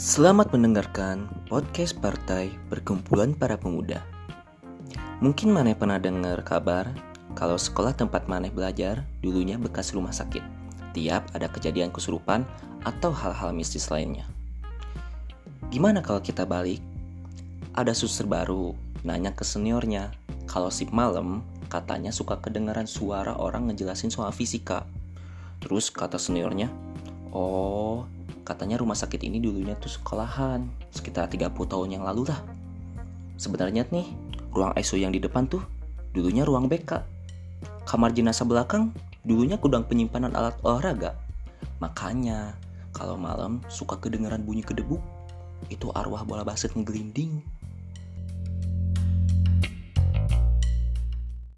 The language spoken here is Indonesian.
Selamat mendengarkan podcast Partai Perkumpulan Para Pemuda. Mungkin Maneh pernah dengar kabar kalau sekolah tempat Maneh belajar dulunya bekas rumah sakit. Tiap ada kejadian kesurupan atau hal-hal mistis lainnya. Gimana kalau kita balik? Ada suster baru nanya ke seniornya kalau sip malam katanya suka kedengaran suara orang ngejelasin soal fisika. Terus kata seniornya, oh Katanya rumah sakit ini dulunya tuh sekolahan, sekitar 30 tahun yang lalu lah. Sebenarnya nih, ruang ICU yang di depan tuh dulunya ruang BK. Kamar jenazah belakang dulunya gudang penyimpanan alat olahraga. Makanya, kalau malam suka kedengaran bunyi kedebuk, itu arwah bola basket ngegelinding.